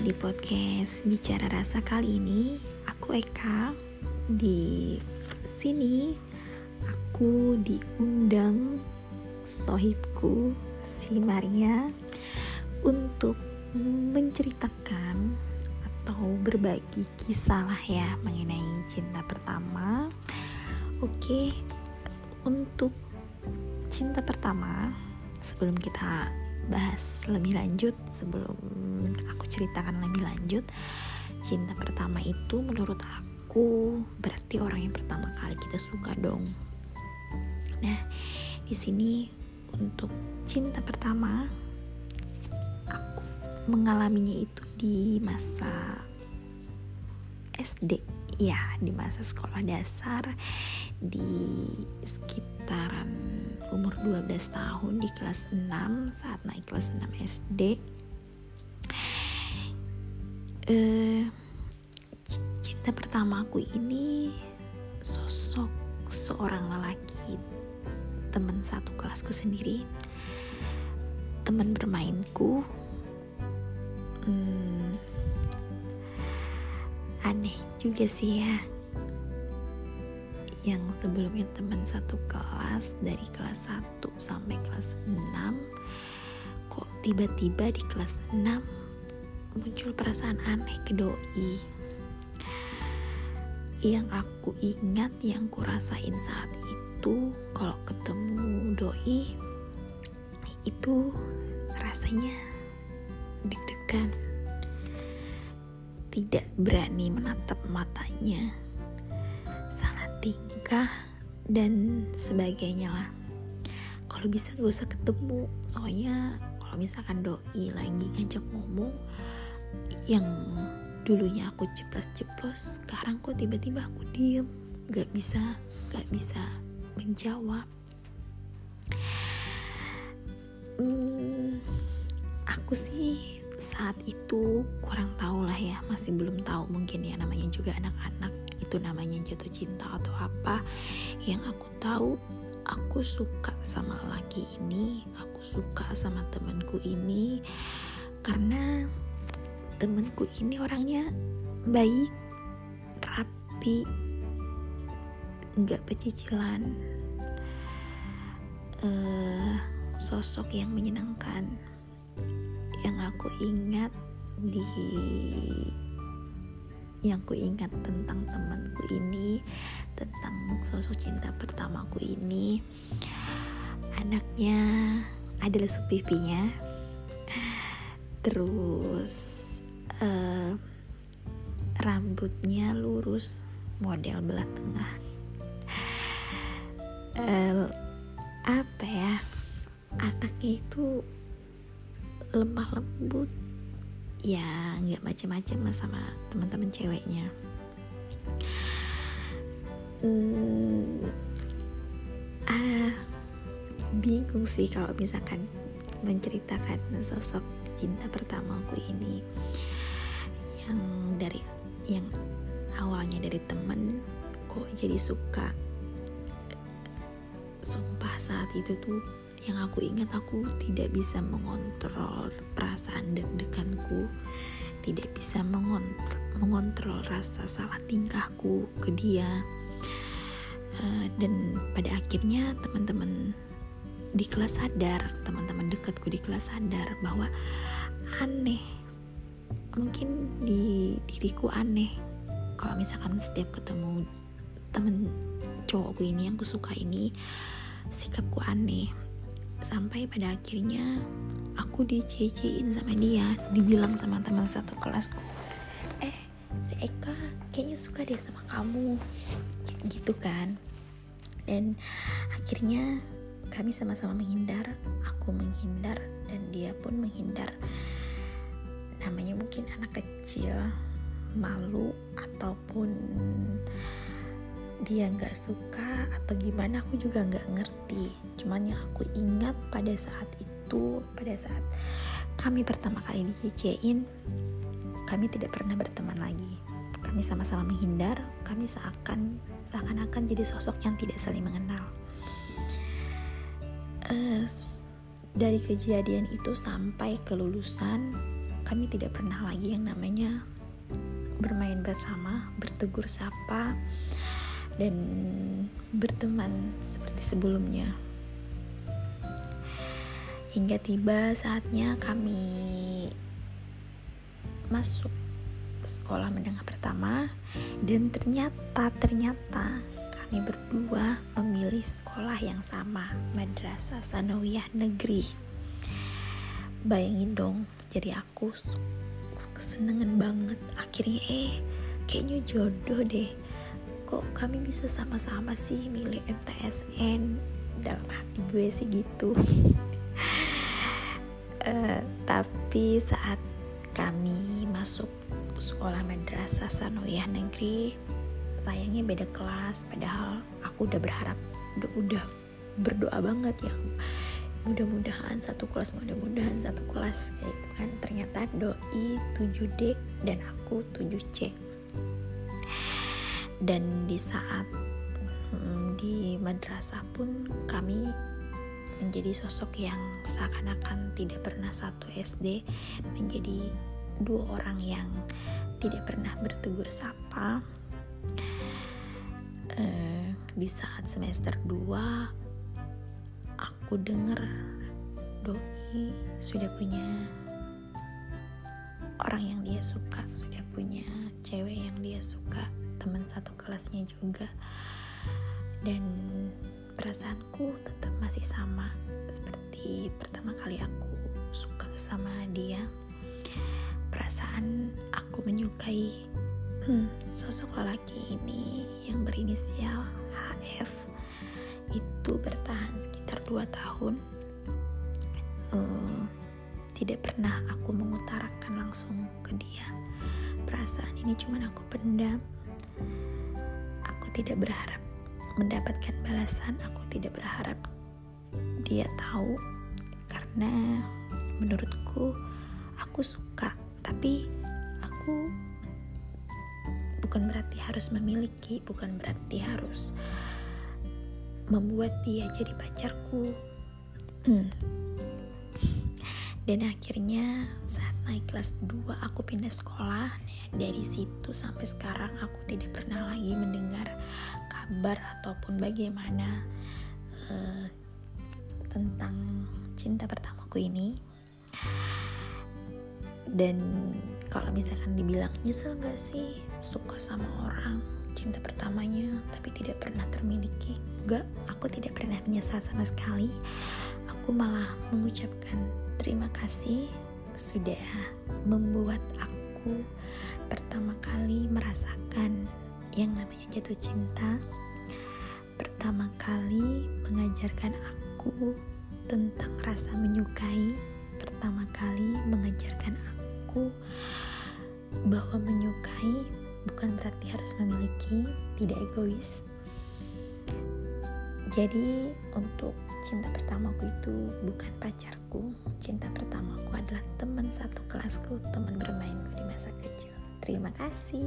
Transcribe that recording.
di podcast Bicara Rasa kali ini Aku Eka. Di sini aku diundang sohibku si Maria Untuk menceritakan atau berbagi kisah lah ya mengenai cinta pertama. Oke, untuk cinta pertama sebelum kita bahas lebih lanjut sebelum aku ceritakan lebih lanjut cinta pertama itu menurut aku berarti orang yang pertama kali kita suka dong. Nah di sini untuk cinta pertama aku mengalaminya itu di masa SD ya di masa sekolah dasar di sekitaran umur 12 tahun di kelas 6 saat naik kelas 6 SD uh, cinta pertamaku ini sosok seorang lelaki teman satu kelasku sendiri. Teman bermainku. Hmm, aneh juga sih ya yang sebelumnya teman satu kelas dari kelas 1 sampai kelas 6 kok tiba-tiba di kelas 6 muncul perasaan aneh ke doi. Yang aku ingat yang kurasain saat itu kalau ketemu doi itu rasanya deg-degan. Tidak berani menatap matanya tingkah dan sebagainya lah. Kalau bisa gak usah ketemu soalnya kalau misalkan doi lagi ngajak ngomong yang dulunya aku ceplos-ceplos sekarang kok tiba-tiba aku diem gak bisa gak bisa menjawab. Hmm, aku sih saat itu kurang tahu lah ya masih belum tahu mungkin ya namanya juga anak-anak itu namanya jatuh cinta atau apa yang aku tahu aku suka sama laki ini aku suka sama temanku ini karena temanku ini orangnya baik rapi nggak pecicilan uh, sosok yang menyenangkan. Yang aku ingat di yang ku ingat tentang temanku ini tentang sosok cinta pertamaku ini. Anaknya adalah sepipinya. Terus uh, rambutnya lurus model belah tengah. Uh, apa ya anaknya itu lemah lembut ya nggak macem-macem lah sama teman-teman ceweknya. Hmm, ah, bingung sih kalau misalkan menceritakan sosok cinta pertamaku ini. Yang dari yang awalnya dari temen kok jadi suka? Sumpah saat itu tuh yang aku ingat aku tidak bisa mengontrol perasaan deg-deganku tidak bisa mengontrol, mengontrol rasa salah tingkahku ke dia. Uh, dan pada akhirnya teman-teman di kelas sadar teman-teman dekatku di kelas sadar bahwa aneh mungkin di diriku aneh. Kalau misalkan setiap ketemu temen cowokku ini yang kusuka ini sikapku aneh sampai pada akhirnya aku dicecein sama dia dibilang sama teman satu kelasku eh si Eka kayaknya suka deh sama kamu gitu kan. Dan akhirnya kami sama-sama menghindar aku menghindar dan dia pun menghindar. Namanya mungkin anak kecil malu ataupun dia nggak suka atau gimana aku juga nggak ngerti. Cuman yang aku ingat pada saat itu pada saat kami pertama kali dicecein kami tidak pernah berteman lagi. Kami sama-sama menghindar kami seakan seakan-akan jadi sosok yang tidak saling mengenal. Uh, dari kejadian itu sampai kelulusan kami tidak pernah lagi yang namanya bermain bersama, bertegur sapa, dan berteman seperti sebelumnya. Hingga tiba saatnya kami masuk sekolah menengah pertama dan ternyata ternyata kami berdua memilih sekolah yang sama, Madrasah Sanawiyah Negeri. Bayangin dong, jadi aku kesenangan banget akhirnya eh kayaknya jodoh deh kok kami bisa sama-sama sih milih MTSN dalam hati gue sih gitu. Uh, tapi saat kami masuk sekolah madrasah Sanoyah negeri sayangnya beda kelas padahal aku udah berharap udah udah berdoa banget ya. Mudah-mudahan satu kelas mudah-mudahan satu kelas kayak gitu kan. Ternyata doi 7D dan aku 7C dan di saat hmm, di madrasah pun kami menjadi sosok yang seakan-akan tidak pernah satu SD menjadi dua orang yang tidak pernah bertegur sapa. Uh, di saat semester 2 aku dengar doi sudah punya orang yang dia suka sudah punya cewek yang dia suka teman satu kelasnya juga. Dan perasaanku tetap masih sama seperti pertama kali aku suka sama dia. Perasaan aku menyukai hmm, sosok lelaki ini yang berinisial HF itu bertahan sekitar dua tahun. Uh, tidak pernah aku mengutarakan langsung ke dia. Perasaan ini cuma aku pendam. Aku tidak berharap mendapatkan balasan. Aku tidak berharap dia tahu. Karena menurutku aku suka. Tapi aku bukan berarti harus memiliki bukan berarti harus membuat dia jadi pacarku. Hmm. Dan akhirnya saat naik kelas 2 aku pindah sekolah. Nah, dari situ sampai sekarang aku tidak pernah lagi mendengar kabar ataupun bagaimana uh, tentang cinta pertamaku ini. Dan kalau misalkan dibilang nyesel gak sih suka sama orang cinta pertamanya tapi tidak pernah termiliki enggak aku tidak pernah menyesal sama sekali aku malah mengucapkan terima kasih sudah membuat aku pertama kali merasakan yang namanya jatuh cinta pertama kali mengajarkan aku tentang rasa menyukai pertama kali mengajarkan aku bahwa menyukai bukan berarti harus memiliki, tidak egois. Jadi untuk cinta pertamaku itu bukan pacarku, cinta pertamaku adalah teman satu kelasku, teman bermainku di masa kecil. Terima kasih.